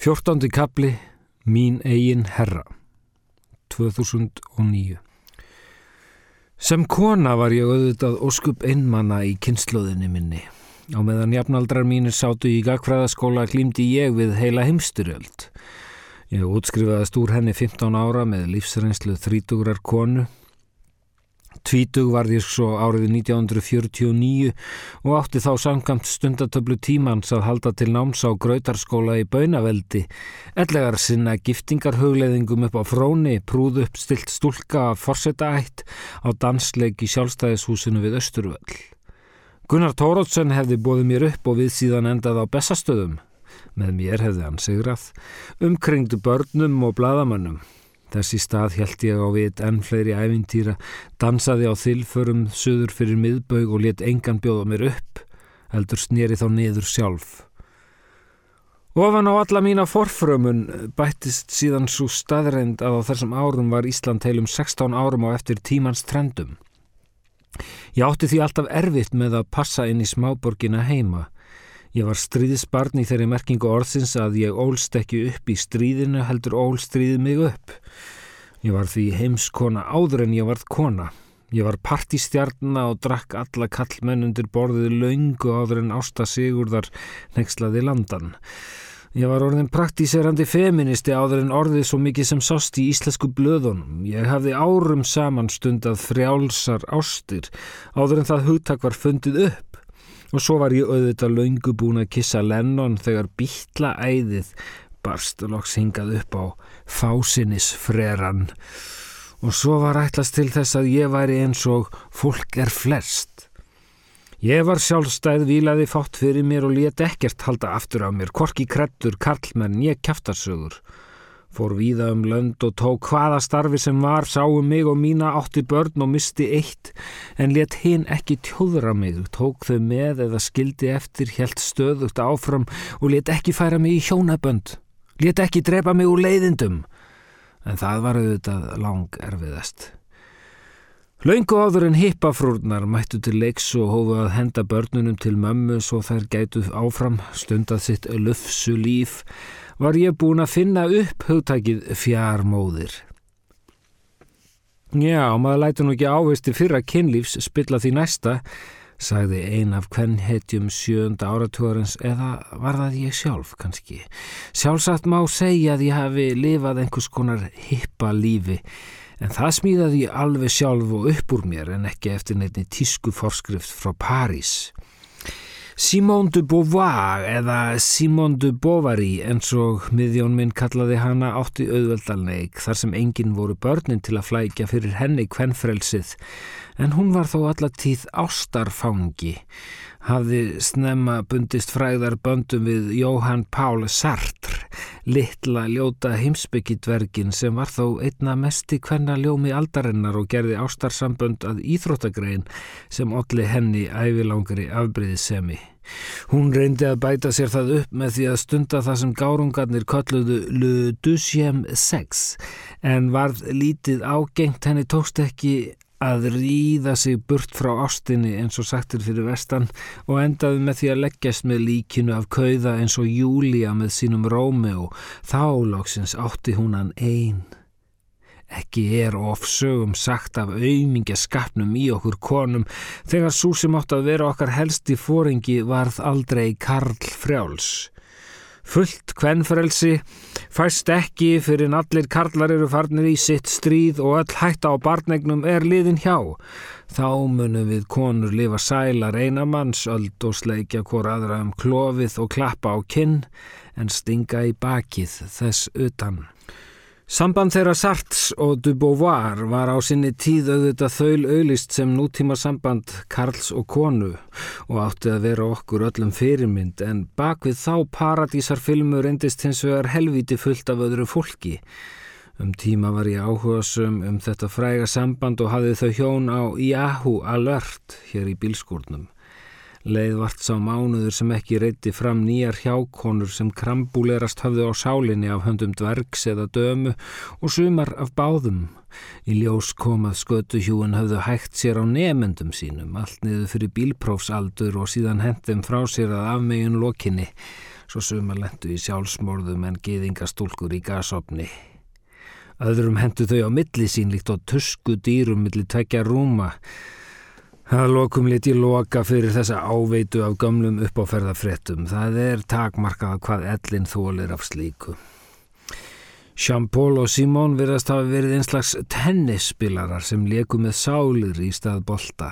14. kapli Mín eigin herra 2009 Sem kona var ég auðvitað óskup einmanna í kynnslóðinni minni. Á meðan jafnaldrar mínir sátu í gagfræðaskóla glýmdi ég við heila heimsturöld. Ég útskrifaðast úr henni 15 ára með lífsreynslu þrítugrar konu Tvítug var ég svo árið 1949 og átti þá samkvæmt stundatöflu tímans að halda til náms á grautarskóla í Baunaveldi, ellegar sinna giftingarhugleðingum upp á fróni, prúð upp stilt stúlka af forsetaætt á dansleik í sjálfstæðishúsinu við Östurvöll. Gunnar Tórótsen hefði bóðið mér upp og við síðan endað á bestastöðum. Með mér hefði hann sigrað, umkringdu börnum og bladamannum. Þessi stað held ég á vit enn fleiri æfintýra, dansaði á þilförum söður fyrir miðbaug og let engan bjóða mér upp, heldur snýri þá niður sjálf. Ofan á alla mína forfrömun bættist síðan svo staðreind að á þessum árum var Ísland heilum 16 árum á eftir tímans trendum. Ég átti því alltaf erfitt með að passa inn í smáborgina heima. Ég var stríðisbarn í þeirri merkingu orðsins að ég ólst ekki upp í stríðinu heldur ólstríðið mig upp. Ég var því heimskona áður en ég varð kona. Ég var partistjarnna og drakk alla kallmenn undir borðið laungu áður en ásta sigurðar nexlaði landan. Ég var orðin praktíserandi feministi áður en orðið svo mikið sem sást í íslensku blöðunum. Ég hafði árum saman stundað frjálsar ástir áður en það hugtak var fundið upp. Og svo var ég auðvitað laungu búin að kissa Lennon þegar býtla æðið barst loks hingað upp á fásinnisfreran. Og svo var ætlast til þess að ég væri eins og fólk er flest. Ég var sjálfstæð vilaði fátt fyrir mér og let ekkert halda aftur af mér, korki krettur, karlmenn, ég kæftarsögur fór víða um lönd og tók hvaða starfi sem var, sáum mig og mína átti börn og misti eitt, en let hinn ekki tjóðra mig, tók þau með eða skildi eftir, helt stöðugt áfram og let ekki færa mig í hjónabönd, let ekki drepa mig úr leiðindum, en það var auðvitað lang erfiðast. Laungu áður en hippafrúrnar mættu til leiks og hófu að henda börnunum til mömmu svo þær gætu áfram stundað sitt lufsu líf var ég búin að finna upp hugtækið fjármóðir. Já, maður læti nú ekki ávisti fyrra kynlífs spilla því næsta, sagði ein af kvennhetjum sjönda áratúarins eða var það ég sjálf kannski. Sjálfsagt má segja að ég hafi lifað einhvers konar hippa lífi en það smíðaði ég alveg sjálf og upp úr mér en ekki eftir neittni tísku forskrift frá París. Simone de Beauvoir eða Simone de Bovary eins og miðjón minn kallaði hana átti auðveldalneik þar sem enginn voru börnin til að flækja fyrir henni kvennfrelsið en hún var þó allatíð ástarfangi hafði snemma bundist fræðar böndum við Jóhann Pál Sartre litla ljóta heimsbyggjitvergin sem var þó einna mesti kvenna ljómi aldarinnar og gerði ástarsambönd að íþróttagrein sem olli henni ævilangari afbreyðisemi. Hún reyndi að bæta sér það upp með því að stunda það sem gárungarnir kolluðu Le Deuxième Sex en varð lítið ágengt henni tókst ekki að ríða sig burt frá ástinni eins og sagtir fyrir vestan og endaði með því að leggjast með líkinu af kauða eins og Júlia með sínum Rómi og þá lóksins átti hún hann einn. Ekki er ofsögum sagt af auðmingja skapnum í okkur konum þegar svo sem átt að vera okkar helsti fóringi varð aldrei Karl Frjáls. Fullt kvennfrelsi fæst ekki fyrir en allir karlar eru farnir í sitt stríð og öll hætta á barnegnum er liðin hjá. Þá munum við konur lifa sælar einamanns, öld og sleikja hvora aðra um klófið og klappa á kinn en stinga í bakið þess utan. Samband þeirra Sarts og du Beauvoir var á sinni tíð auðvitað þaul auðlist sem nútíma samband Karls og konu og átti að vera okkur öllum fyrirmynd en bak við þá paradísarfilmu reyndist hins vegar helviti fullt af öðru fólki. Um tíma var ég áhugasum um þetta fræga samband og hafði þau hjón á Yahoo Alert hér í bílskúrnum. Leið vart sá mánuður sem ekki reyti fram nýjar hjákonur sem krambúlerast hafðu á sálinni af höndum dvergs eða dömu og sumar af báðum. Í ljós komað skötuhjúin hafðu hægt sér á nefendum sínum, allt niður fyrir bílprófsaldur og síðan hendum frá sér að afmegin lokinni. svo sumar lendu í sjálfsmorðum en geðingastúlkur í gasopni. Öðrum hendu þau á milli sín líkt og tusku dýrum milli tvekja rúma. Það lokum liti loka fyrir þessa áveitu af gamlum uppáferðafrettum. Það er takmarkað hvað ellin þólir af slíku. Jean-Paul og Simón virðast hafa verið einslags tennisspilarar sem leku með sálir í stað bolta.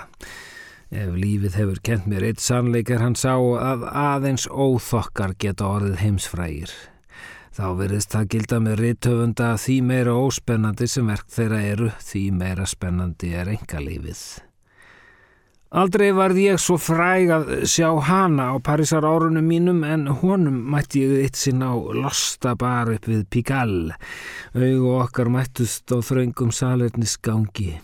Ef lífið hefur kent mér eitt sannleikar hann sá að aðeins óþokkar geta orðið heimsfrægir. Þá verðist það gilda með rittöfunda að því meira óspennandi sem verk þeirra eru, því meira spennandi er enga lífið. Aldrei varð ég svo fræg að sjá hana á Parísar árunum mínum en honum mætti ég eitt sinn á losta bar upp við Pigalle. Auðu okkar mættust á þraungum salernisgangi.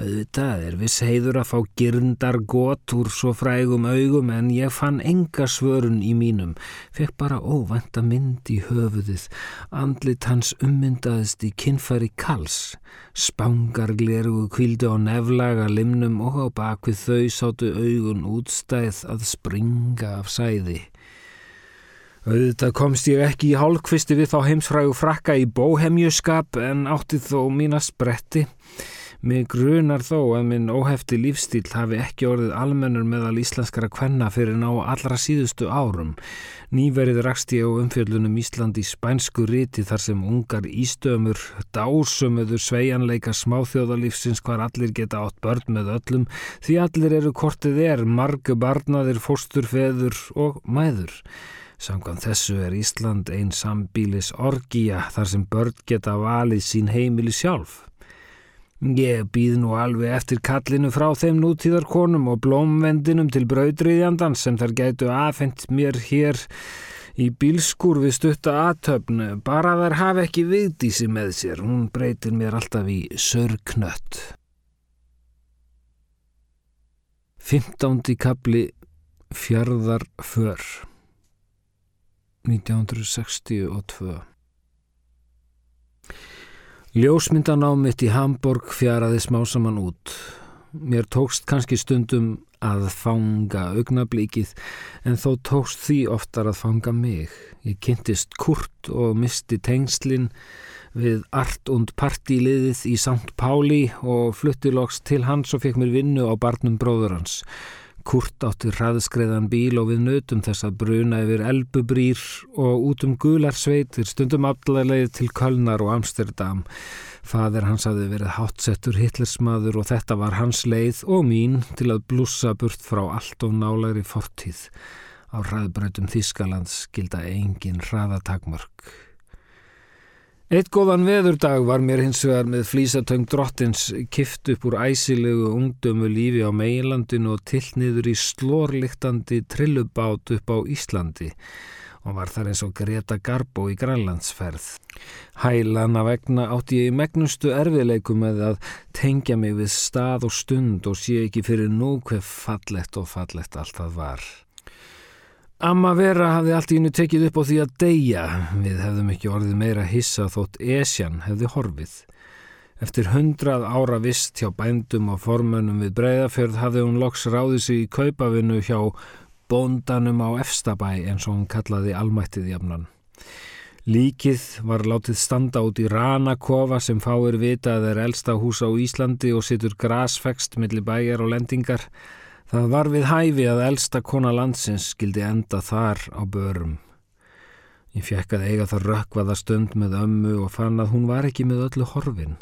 Auðvitað er viss heiður að fá girndar gott úr svo frægum augum en ég fann enga svörun í mínum. Fekk bara óvænta mynd í höfuðið. Andlit hans ummyndaðist í kinnfæri kals. Spangarglerugu kvildi á neflaga limnum og á bakvið þau sátu augun útstæð að springa af sæði. Auðvitað komst ég ekki í hálfkvisti við þá heimsfrægu frakka í bóhemjuskap en átti þó mína spretti. Mig grunar þó að minn óhefti lífstíl hafi ekki orðið almennur meðal íslenskara kvenna fyrir ná allra síðustu árum. Nýverið rakst ég á umfjöldunum Ísland í spænsku riti þar sem ungar ístömur dásumuður sveianleika smáþjóðalífsins hvar allir geta átt börn með öllum því allir eru kortið er, margu barnaðir, fórsturfeður og mæður. Samkvæm þessu er Ísland einn sambílis orgía þar sem börn geta valið sín heimili sjálf. Ég býð nú alveg eftir kallinu frá þeim nútíðarkonum og blómvendinum til brautriðjandan sem þar gætu aðfendt mér hér í bílskur við stutta aðtöfnu. Bara þær hafi ekki viðdísi með sér, hún breytir mér alltaf í sörknött. 15. kapli Fjörðarför 1962 Ljósmyndanám mitt í Hamburg fjaraði smásamann út. Mér tókst kannski stundum að fanga augnablíkið en þó tókst því oftar að fanga mig. Ég kynntist kurt og misti tengslinn við art- und partíliðið í St. Páli og flutti loks til hans og fekk mér vinnu á barnum bróður hans. Kurt átti hraðskreðan bíl og við nötum þess að bruna yfir elbubrýr og út um gular sveitir stundum aftalega til Kölnar og Amsterdam. Fadir hans hafði verið hátsettur hitlersmaður og þetta var hans leið og mín til að blúsa burt frá allt og nálagri fortíð. Á hraðbröðum Þískalands gilda engin hraðatakmörk. Eitt góðan veðurdag var mér hins vegar með flýsatöng drottins kift upp úr æsilegu ungdömu lífi á meilandinu og tilt niður í slórliktandi trillubát upp á Íslandi og var þar eins og Greta Garbo í Grænlandsferð. Hælana vegna átti ég í megnustu erfileikum með að tengja mig við stað og stund og sé ekki fyrir nú hver fallett og fallett allt það var. Amma Vera hafði allt í hennu tekið upp á því að deyja. Við hefðum ekki orðið meira hissa þótt Esjan hefði horfið. Eftir hundrað ára vist hjá bændum og formönnum við breyðafjörð hafði hún loks ráðið sig í kaupavinu hjá bóndanum á Efstabæ eins og hún kallaði almættið jafnan. Líkið var látið standa út í Ranakofa sem fáir vita að er elsta hús á Íslandi og situr grasfekst millir bæjar og lendingar. Það var við hæfi að elsta kona landsins skildi enda þar á börum. Ég fekk að eiga það rökkvaða stund með ömmu og fann að hún var ekki með öllu horfin.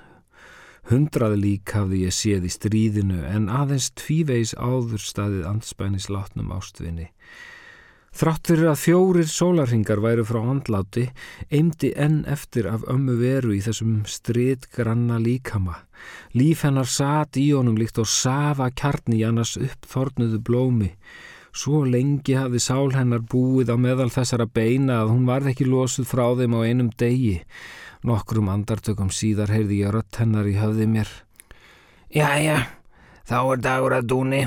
Hundrað lík hafði ég séð í stríðinu en aðeins tvíveis áður staðið anspænis látnum ástvinni. Þrátt fyrir að fjórir sólarhingar væru frá handláti, eimdi enn eftir af ömmu veru í þessum stritgranna líkama. Líf hennar satt í honum líkt og safa kjarni í annars uppþornuðu blómi. Svo lengi hafði sál hennar búið á meðal þessara beina að hún varð ekki losuð frá þeim á einum degi. Nokkrum andartökum síðar heyrði ég rött hennar í höfði mér. Jæja, þá er dagur að dúni.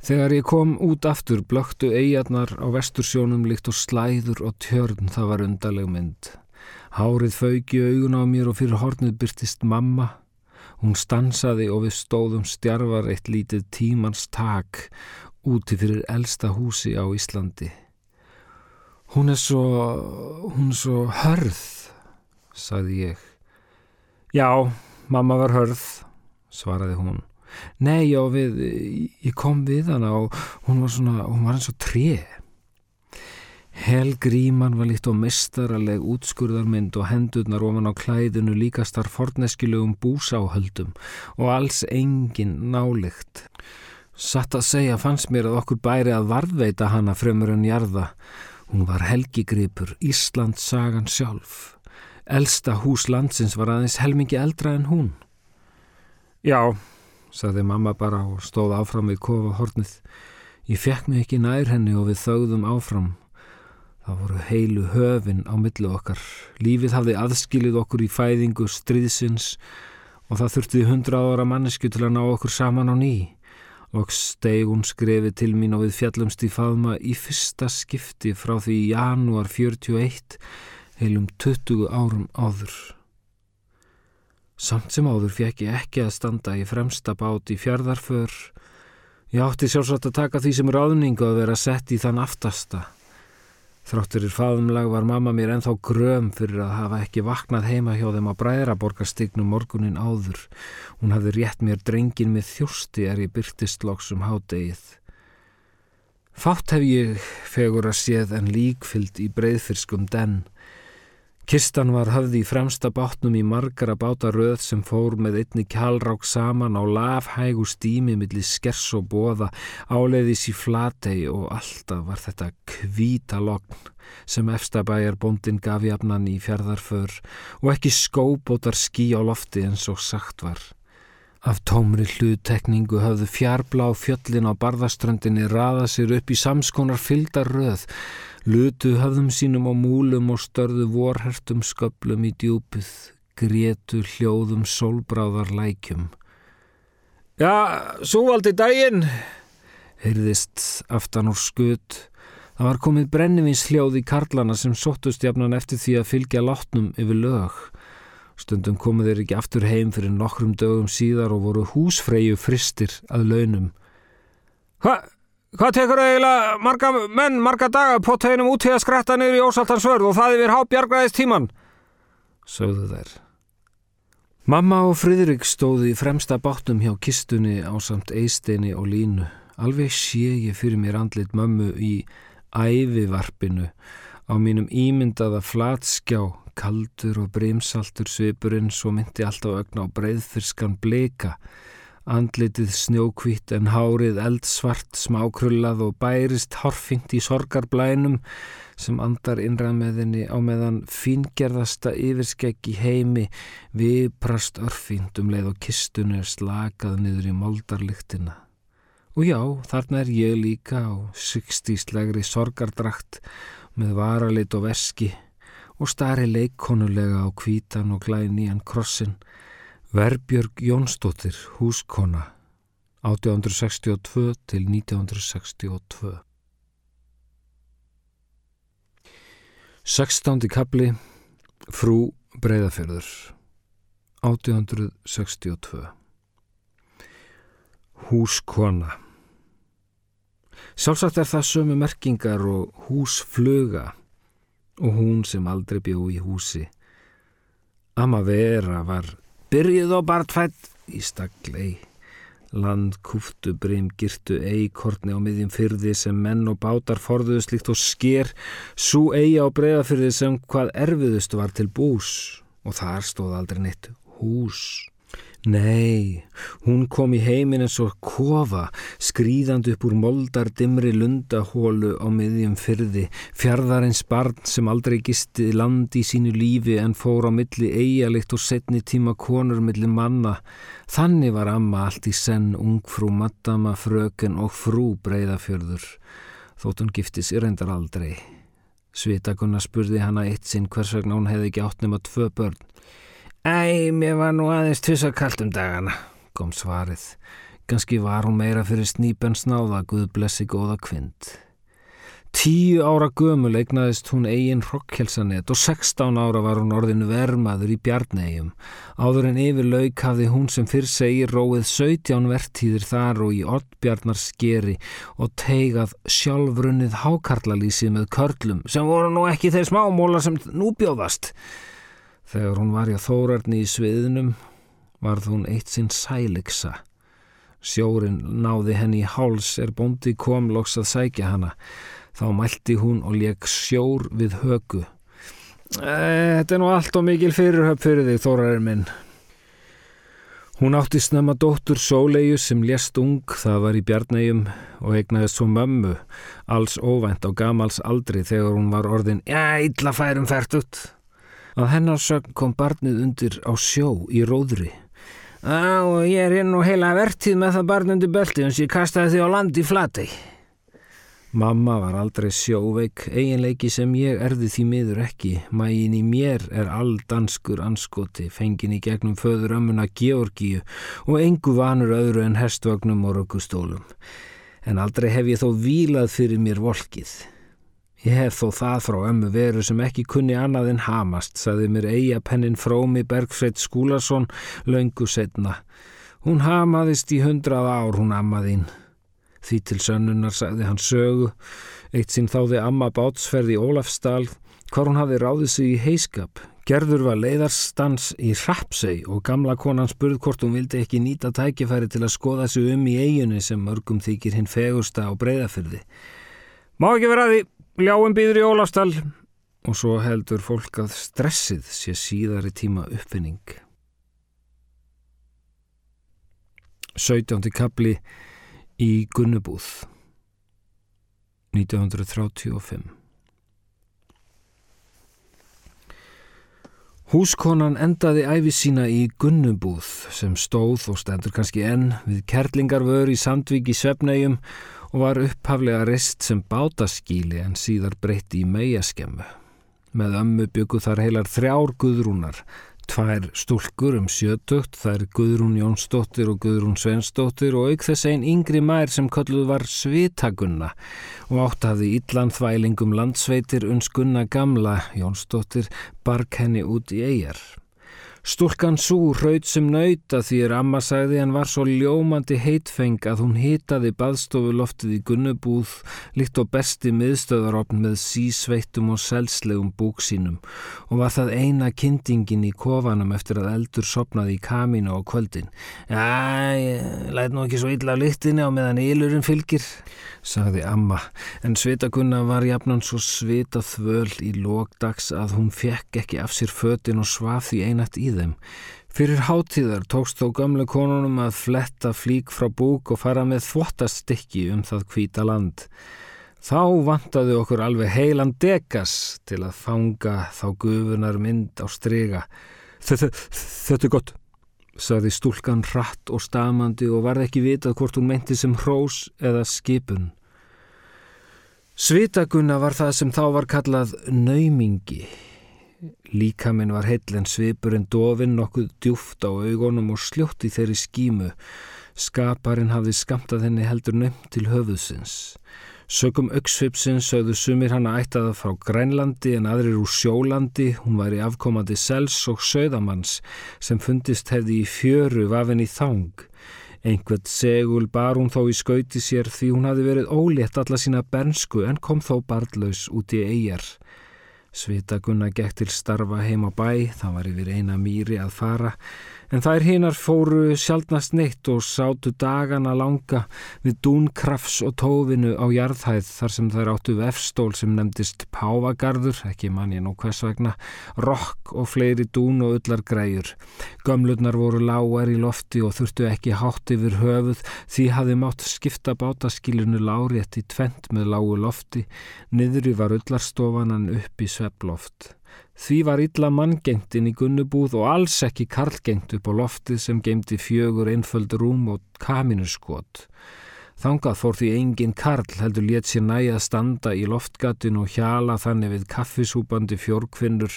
Þegar ég kom út aftur blöktu eigarnar á vestursjónum líkt og slæður og tjörn það var undarleg mynd. Hárið fauki augun á mér og fyrir hornið byrtist mamma. Hún stansaði og við stóðum stjarvar eitt lítið tímans tak úti fyrir elsta húsi á Íslandi. Hún er svo, hún er svo hörð, sagði ég. Já, mamma var hörð, svaraði hún. Nei, já, við, ég kom við hana og hún var svona, hún var eins og treð. Helgríman var líkt og mistaraleg útskurðarmynd og hendurnar ofan á klæðinu líkastar forneskjulegum búsáhöldum og alls engin nálikt. Satt að segja fannst mér að okkur bæri að varðveita hana fremur en jarða. Hún var helgigripur, Íslands sagan sjálf. Elsta hús landsins var aðeins helmingi eldra en hún. Já, saði mamma bara og stóð áfram við kofa hornið. Ég fekk mig ekki nær henni og við þögðum áfram. Það voru heilu höfin á millu okkar. Lífið hafði aðskilið okkur í fæðingu stríðsins og það þurfti hundra ára mannesku til að ná okkur saman á ný. Og steg hún skrefi til mín og við fjallumst í faðma í fyrsta skipti frá því í janúar 41 heilum 20 árum áður. Samt sem áður fekk ég ekki að standa í fremsta bát í fjardarför. Ég átti sjálfsagt að taka því sem ráðningu að vera sett í þann aftasta. Þrátturir faðumlag var mamma mér enþá gröm fyrir að hafa ekki vaknað heima hjá þeim á bræðraborgarstygnum morgunin áður. Hún hafði rétt mér drengin með þjórsti er ég byrtist loksum hádegið. Fátt hef ég fegur að séð en líkfyllt í breyðfyrskum den. Kistan var höfði í fremsta bátnum í margara bátaröð sem fór með einni kjálrák saman á lafhægu stími millir skers og bóða áleiðis í flatei og alltaf var þetta kvíta logn sem efstabæjar bóndin gaf jafnan í fjörðarför og ekki skóbótar skí á lofti eins og sagt var. Af tómri hlutekningu höfðu fjárblá fjöllin á barðaströndinni raða sér upp í samskonar fyldarröð lutu höfðum sínum á múlum og störðu vorhertum sköplum í djúpið, grétu hljóðum sólbráðar lækjum. Já, svo valdi daginn, heyrðist aftan úr skut. Það var komið brennivins hljóð í karlana sem sóttust jafnan eftir því að fylgja látnum yfir lög. Stundum komu þeir ekki aftur heim fyrir nokkrum dögum síðar og voru húsfreyju fristir að launum. Hvað? Hvað tekur eiginlega marga menn, marga daga på teginum út til að skretta niður í ósaltansvörð og það yfir hábjargræðist tíman? Sögðu þær. Mamma og Fridrik stóði í fremsta báttum hjá kistunni á samt eisteini og línu. Alveg sé ég fyrir mér andlit mömmu í ævivarpinu á mínum ímyndaða flatskjá, kaldur og brimsaltur svipurinn svo myndi alltaf ögna á breyðfyrskan bleika Andlitið snjókvitt en hárið eldsvart smákrullað og bærist horfingt í sorgarblænum sem andar innræð með henni á meðan fingerðasta yfirskegg í heimi viprast örfínt um leið og kistunni er slakað niður í moldarlyktina. Og já, þarna er ég líka á sykstíslegri sorgardrakt með varalit og veski og stari leikkonulega á kvítan og glæni en krossin Verbjörg Jónsdóttir, húskona, 1862 til 1962. 16. kapli, frú Breiðafjörður, 1862. Húskona. Sjálfsagt er það sömu merkingar og húsfluga og hún sem aldrei bjó í húsi. Amma vera var Byrjuð og bartfætt í staglei. Land kúftu breym girtu eikorni á miðjum fyrði sem menn og bátar forðuðu slikt og sker svo eigi á breyðafyrði sem hvað erfiðust var til bús og þar stóð aldrei neitt hús. Nei, hún kom í heiminn eins og kofa, skrýðand upp úr moldar dimri lundahólu á miðjum fyrði, fjardarins barn sem aldrei gisti land í sínu lífi en fór á milli eigalikt og setni tíma konur milli manna. Þannig var amma allt í senn ungfrú, maddama, fröken og frú breyðafjörður, þótt hún gifti sér endar aldrei. Svitakunna spurði hana eitt sinn hvers vegna hún hefði ekki átt nema tvö börn. Æ, mér var nú aðeins tvisakalt um dagana, kom svarið. Ganski var hún meira fyrir snýpen snáða, Guð blessi góða kvind. Tíu ára gömul eignaðist hún eigin rokkhelsanet og 16 ára var hún orðin vermaður í bjarnegjum. Áður en yfir lauk hafði hún sem fyrr segir róið 17 vertíðir þar og í oddbjarnar skeri og teigað sjálfrunnið hákarlalísið með körlum sem voru nú ekki þeir smámóla sem nú bjóðast. Þegar hún var í þórarni í sviðinum varð hún eitt sinn sæliksa. Sjórin náði henni í háls er bóndi kom loks að sækja hana. Þá mælti hún og leik sjór við högu. Þetta er nú allt og mikil fyrirhöf fyrir þig, Þórarinn minn. Hún átti snemma dóttur Sóleiu sem lést ung, það var í bjarnægjum og egnaðist svo mömmu, alls óvænt á gamals aldri þegar hún var orðin, já, illa færum fært út. Að hennar sögn kom barnið undir á sjó í róðri. Á, ég er inn og heila vertið með það barn undir belti en sér kastaði því á landi flatei. Mamma var aldrei sjóveik, eiginleiki sem ég erði því miður ekki. Mægin í mér er alldanskur anskoti, fengin í gegnum föður ömmuna Georgíu og engu vanur öðru en hestvögnum og röggustólum. En aldrei hef ég þó vílað fyrir mér volkið. Ég hef þó það frá ömmu veru sem ekki kunni annað en hamast, saði mér eigapennin Frómi Bergfreit Skúlason laungu setna. Hún hamaðist í hundrað ár hún ammaðinn. Því til sönnunar sagði hann sögu, eitt sinn þáði amma bátsferði í Ólafsdal, hvar hún hafi ráðið sig í heiskap. Gerður var leiðarstans í Rappsei og gamla konan spurð hvort hún vildi ekki nýta tækifæri til að skoða sig um í eiginni sem mörgum þykir hinn fegusta á breyðafyrði. Má ekki vera því, ljáum býður í Ólafsdal og svo heldur fólk að stressið sé síðari tíma uppfinning. 17. kapli í Gunnubúð 1935 Húskonan endaði æfi sína í Gunnubúð sem stóð og stendur kannski enn við kerlingarvör í Sandvík í Svefnægjum og var upphaflega rist sem bátaskíli en síðar breytti í meiaskemmu. Með ömmu byggu þar heilar þrjár guðrúnar tvær stúlkur um sjötugt, er Guðrún Jónsdóttir og Guðrún Svensdóttir og auk þess einn yngri mær sem kalluð var Svitagunna og átt hafði Ítland þvælingum landsveitir unskunna gamla Jónsdóttir bark henni út í eigjar. Stúlkan svo hraut sem nauta því er amma sagði hann var svo ljómandi heitfeng að hún hitaði baðstofuloftið í gunnubúð líkt á besti miðstöðaropn með sísveittum og selslegum búksínum og var það eina kyndingin í kofanum eftir að eldur sopnaði í kamínu á kvöldin. Ég læt nú ekki svo illa á lyttinni á meðan ylurinn fylgir, sagði amma, en svitagunna var jafnan svo svita þvöl í lókdags að hún fekk ekki af sér fötin og svaf því einat í þeim. Fyrir hátíðar tókst þó gamle konunum að fletta flík frá búk og fara með þvottastikki um það kvíta land. Þá vantaði okkur alveg heilan degas til að fanga þá gufunar mynd á strega. Þetta, er gott, saði stúlkan hratt og stamandi og varð ekki vitað hvort hún meinti sem hrós eða skipun. Svitagunna var það sem þá var kallað naumingi Líkaminn var heill en svipur en dofinn nokkuð djúft á augunum og sljótt í þeirri skímu. Skaparinn hafði skamtað henni heldur nefn til höfuðsins. Sökum auksvipsins sögðu sumir hana ættaða frá Grænlandi en aðrir úr sjólandi. Hún var í afkomandi sels og söðamanns sem fundist hefði í fjöru vafin í þang. Einhvert segul bar hún þó í skauti sér því hún hafi verið ólétt alla sína bernsku en kom þó barlaus út í eigjar. Svitagunna gekk til starfa heim á bæ, það var yfir eina mýri að fara en þær hinnar fóru sjálfnast neitt og sátu dagana langa við dúnkrafs og tófinu á jarðhæð þar sem þær áttu vefstól sem nefndist Pávagarður, ekki mann ég nú hvers vegna, rokk og fleiri dún og öllar græjur. Gömlurnar voru lágar í lofti og þurftu ekki hátt yfir höfuð því hafði mátt skipta bátaskilinu lárétt í tvent með lágu lofti, niðri var öllarstofanan upp í svepploft. Því var illa manngengt inn í gunnubúð og alls ekki karlgengt upp á loftið sem gemdi fjögur einföld rúm og kaminurskot. Þangað fór því engin karl heldur létt sér næja að standa í loftgatin og hjala þannig við kaffisúpandi fjórkvinnur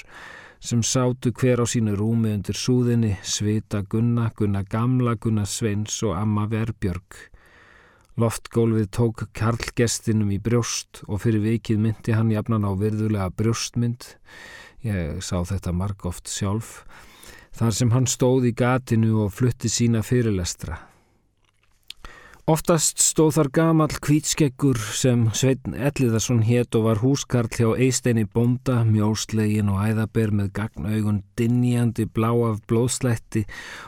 sem sátu hver á sínu rúmi undir súðinni, svita Gunna, Gunna Gamla, Gunna Sveins og Amma Verbjörg. Loftgólfið tók karlgestinum í brjóst og fyrir vikið myndi hann jafnan á virðulega brjóstmynd. Ég sá þetta marg oft sjálf. Þar sem hann stóð í gatinu og flutti sína fyrirlestra. Oftast stóð þar gamall kvítskeggur sem Sveitn Elliðarsson hétt og var húskarl hjá Eisteini Bonda, mjóslegin og æðaber með gagnaugun dinjandi blá af blóðslætti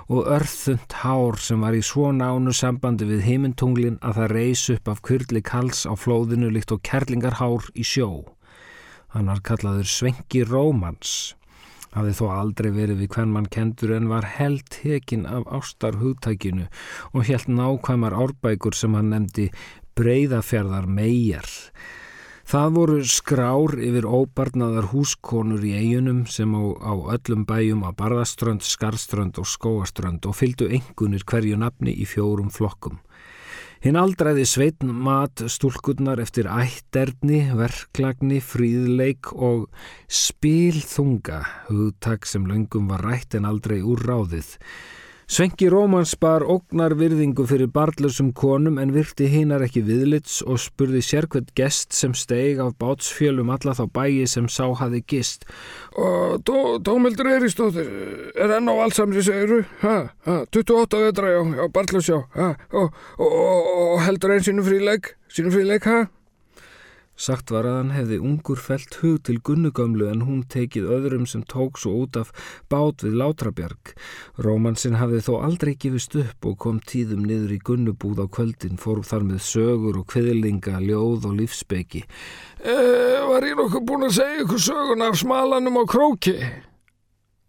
og örþund hár sem var í svo nánu sambandi við heimintunglin að það reys upp af kyrli kals á flóðinu líkt og kerlingarhár í sjó. Hann var kallaður Svenki Rómans hafði þó aldrei verið við hvern mann kendur en var held hekin af ástar hugtækinu og helt nákvæmar árbækur sem hann nefndi breyðafjörðar megar. Það voru skrár yfir óbarnaðar húskonur í eigunum sem á, á öllum bæjum að barðaströnd, skarströnd og skóaströnd og fylgdu engunir hverju nafni í fjórum flokkum. Hinn aldræði sveitn mat stúlkunnar eftir ætterni, verklagni, fríðleik og spilþunga, hugtak sem löngum var rætt en aldrei úr ráðið. Svenki Rómans bar ógnar virðingu fyrir barlösum konum en virti hinnar ekki viðlits og spurði sérkvæmt gest sem steig af bátsfjölum alla þá bæi sem sá hafi gist. Tómildur Eirístóttir, er enn á allsamri ha, 28 vetra já, já, barlösjá, ha, og, heldur einn sínum fríleik, sínum fríleik, ha? Sagt var að hann hefði ungur felt hug til gunnugömlu en hún tekið öðrum sem tók svo út af bát við Látrabjarg. Rómansinn hafði þó aldrei gefist upp og kom tíðum niður í gunnubúð á kvöldin, fór þar með sögur og kviðlinga, ljóð og lífsbeki. E, var ég nokkuð búin að segja ykkur sögun af smalanum á króki?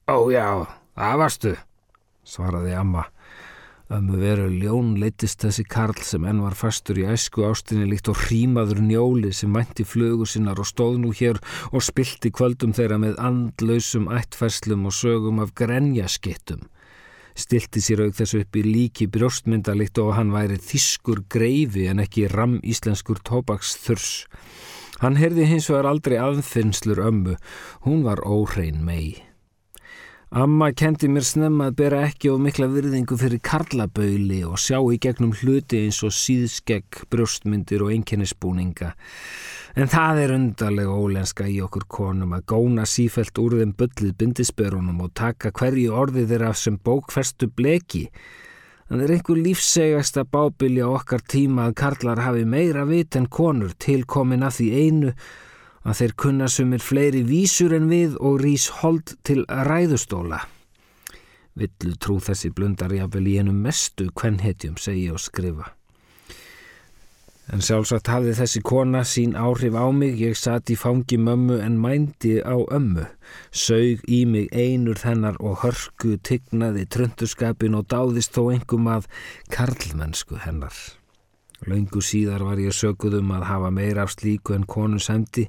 Ó já, það varstu, svaraði amma. Ömmu veru ljón leittist þessi karl sem enn var fastur í æsku ástinni líkt og hrímaður njóli sem mænti flögu sinnar og stóð nú hér og spilti kvöldum þeirra með andlausum ættfæslum og sögum af grenjaskittum. Stilti sér auk þessu upp í líki brjóstmynda líkt og hann væri þiskur greifi en ekki ram íslenskur tóbaksþurs. Hann heyrði hins vegar aldrei aðfinnslur ömmu, hún var óhrein mei. Amma kendi mér snemma að bera ekki og mikla virðingu fyrir karlabauli og sjá í gegnum hluti eins og síðskegg, brjóstmyndir og einkennisbúninga. En það er undarlega ólenska í okkur konum að góna sífælt úr þeim byllið bindisperunum og taka hverju orðið þeirra sem bókferstu bleki. Það er einhver lífsegasta bábilja okkar tíma að karlar hafi meira vit en konur tilkomin að því einu að þeir kunna sumir fleiri vísur en við og rís hold til ræðustóla. Villu trú þessi blundar jáfnvel í ennum mestu kvennhetjum segja og skrifa. En sjálfsagt hafði þessi kona sín áhrif á mig, ég satt í fangi mömmu en mændi á ömmu, sög í mig einur þennar og hörku tignaði trönduskapin og dáðist þó engum að karlmennsku hennar. Laungu síðar var ég sökuð um að hafa meira af slíku en konu semdi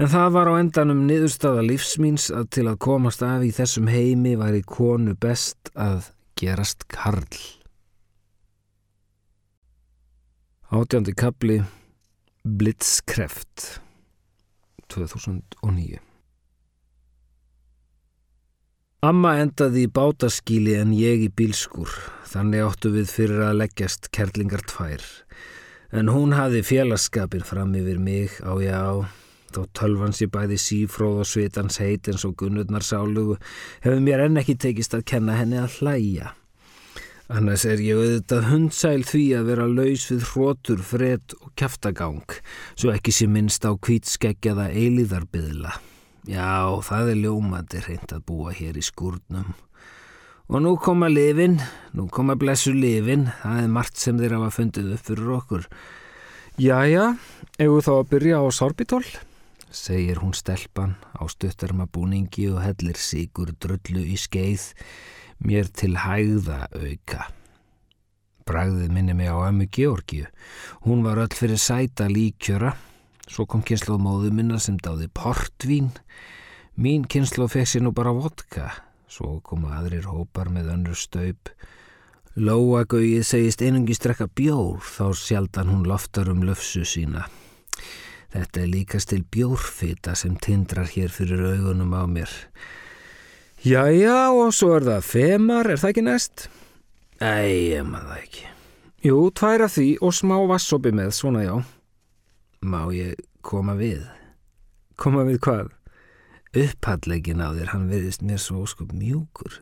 en það var á endanum niðurstaða lífsmýns að til að komast af í þessum heimi var í konu best að gerast karl. Átjandi kapli Blitzkreft 2009 Amma endaði í bátaskíli en ég í bílskur, þannig áttu við fyrir að leggjast kerlingar tvær. En hún hafi félagskapir fram yfir mig á já, þó tölvans ég bæði sífróð og svitans heit eins og gunnurnar sálugu, hefur mér enn ekki tekist að kenna henni að hlæja. Annars er ég auðvitað hundsæl því að vera laus við hrótur, fred og kæftagang, svo ekki sé minnst á kvítskegjaða eilíðarbyðla. Já, það er ljómandi reynd að búa hér í skúrnum. Og nú koma lifin, nú koma blessu lifin, það er margt sem þeir hafa fundið upp fyrir okkur. Jæja, ef þú þá að byrja á sorbitól, segir hún stelpan á stuttarmabúningi og hellir síkur drullu í skeið, mér til hægða auka. Bragðið minni mig á ömmu Georgiu, hún var öll fyrir sæta líkjöra, Svo kom kynslu á móðu minna sem dáði portvín. Mín kynslu fekk sér nú bara vodka. Svo komu aðrir hópar með önnur staup. Lóagauðið segist einungi strekka bjór, þá sjaldan hún loftar um löfsu sína. Þetta er líkast til bjórfita sem tindrar hér fyrir augunum á mér. Jæja, og svo er það femar, er það ekki næst? Æ, ég maður það ekki. Jú, tvær af því og smá vassopi með, svona já. Má ég koma við? Koma við hvað? Upphallegin á þér, hann verðist mér svo skup mjúkur.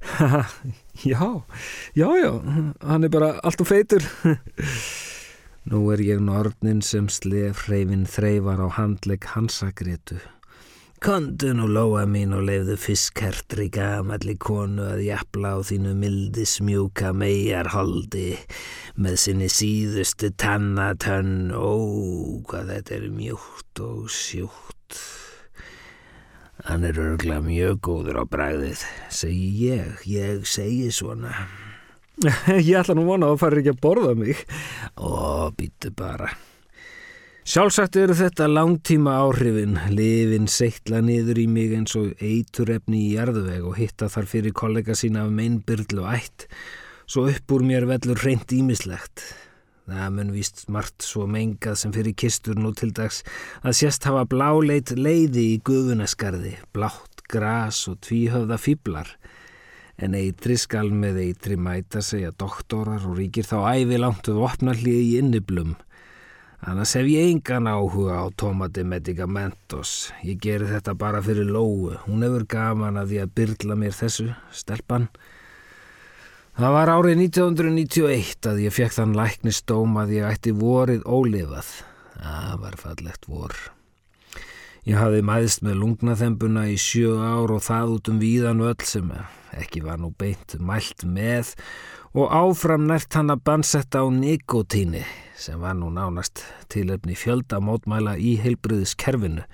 já, já, já, hann er bara allt og feitur. Nú er ég nortnin sem slef hreyfin þreyfar á handlegg hansagrétu. Kondun og lóa mín og leiðu fiskhertri gamalli konu að jafla á þínu mildi smjúka megarholdi með sinni síðustu tannatönn. Ó, hvað þetta er mjúkt og sjúkt. Hann er örgla mjög góður á bræðið, segi ég, ég segi svona. ég ætla nú vona að það fari ekki að borða mig. Ó, býtu bara. Sjálfsagt eru þetta langtíma áhrifin, lifin seittla niður í mig eins og eiturefni í jarðveg og hitta þar fyrir kollega sína af meinbyrl og ætt, svo upp úr mér velur reynd ímislegt. Það mun víst smart svo mengað sem fyrir kistur nú til dags að sérst hafa bláleit leiði í guðunaskarði, blátt gras og tvíhöfða fýblar. En eitri skal með eitri mæta segja doktorar og ríkir þá ævi langt við opnarlið í inniblum. Annars hef ég engan áhuga á Tomati Medicamentos. Ég ger þetta bara fyrir Lóu. Hún hefur gaman að því að byrla mér þessu, stelpan. Það var árið 1991 að ég fekk þann læknistóm að ég ætti vorið ólifað. Það var fallegt vor. Ég hafði mæðist með lungnaþembuna í sjö ár og það út um víðan öll sem ekki var nú beint mælt með og áfram nært hann að bansetta á nikotíni sem var nú nánast tilöfni fjöldamótmæla í heilbriðiskerfinu.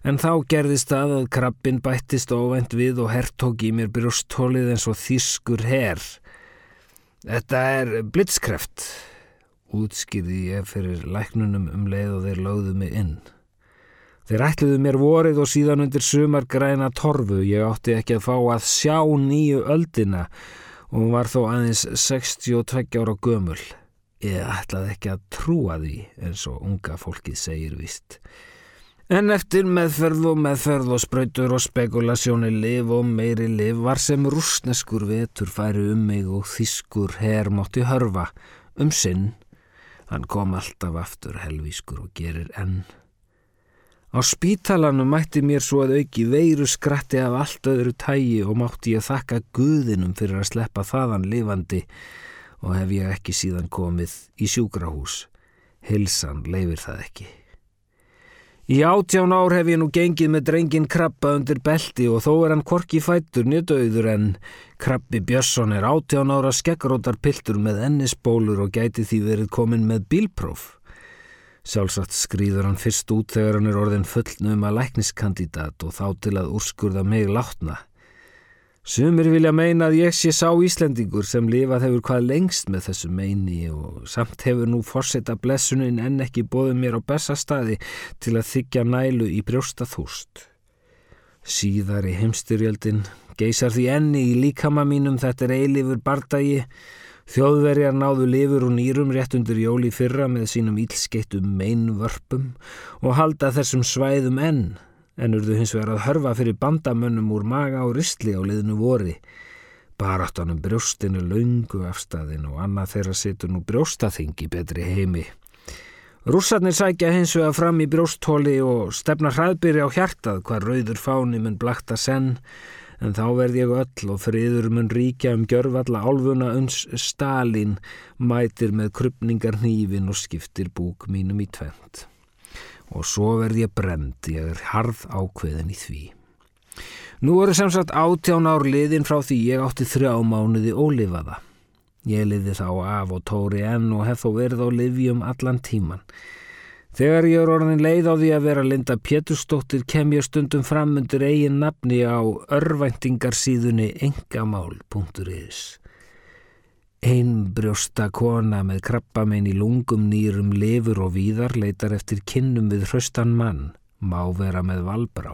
En þá gerðist það að krabbin bættist óvænt við og herrtók í mér brjósthólið eins og þýskur herr. Þetta er blitzkreft, útskýði ég fyrir læknunum um leið og þeir lögðu mig inn. Þeir ætluðu mér vorið og síðan undir sumar græna torfu, ég átti ekki að fá að sjá nýju öldina hún var þó aðeins 62 ára gömul. Ég ætlaði ekki að trúa því eins og unga fólkið segir vist. En eftir meðferð og meðferð og spröytur og spekulasjóni liv og meiri liv var sem rúsneskur vetur færi um mig og þýskur herr mótti hörfa um sinn. Hann kom alltaf aftur helvískur og gerir enn. Á spítalanum mætti mér svo að auki veiru skratti af allt öðru tægi og mátti ég þakka guðinum fyrir að sleppa þaðan lifandi og hef ég ekki síðan komið í sjúkrahús. Hilsan leifir það ekki. Í átján ár hef ég nú gengið með drengin krabba undir belti og þó er hann korki fættur njötauður en krabbi Björnsson er átján ára skeggrótar piltur með ennisbólur og gæti því verið komin með bílpróf. Sjálfsagt skrýður hann fyrst út þegar hann er orðin fullnum að lækniskandidat og þá til að úrskurða mig látna. Sumir vilja meina að ég sé sá Íslendingur sem lifað hefur hvað lengst með þessu meini og samt hefur nú fórseta blessunin en ekki bóðið mér á bestastaði til að þykja nælu í brjósta þúst. Síðar í heimstyrjöldin geysar því enni í líkama mínum þetta er eilifur bardagi, þjóðverjar náðu lifur og nýrum rétt undir jóli fyrra með sínum ílskeittum meinvörpum og halda þessum svæðum enn en urðu hins vegar að hörfa fyrir bandamönnum úr maga og ristli á liðinu vori. Baráttanum brjóstinu laungu afstæðin og annað þeirra situr nú brjóstaþingi betri heimi. Rússarnir sækja hins vegar fram í brjósthóli og stefna hraðbyrja á hjartað hvað rauður fáni mun blakta senn en þá verð ég öll og friður mun ríkja um gjörfalla álfuna uns Stalin mætir með krupningar hnífin og skiptir búk mínum í tvent og svo verð ég brend, ég er harð ákveðin í því. Nú eru sem sagt átján ár liðin frá því ég átti þrjá mánuði ólifaða. Ég liði þá af og tóri enn og hef þó verið á livjum allan tíman. Þegar ég er orðin leið á því að vera Linda Pétursdóttir kem ég stundum fram undir eigin nafni á örvæntingarsíðunni engamál.is. Einbrjósta kona með krabbamein í lungum nýrum lifur og víðar leitar eftir kinnum við hraustan mann, má vera með valbrá.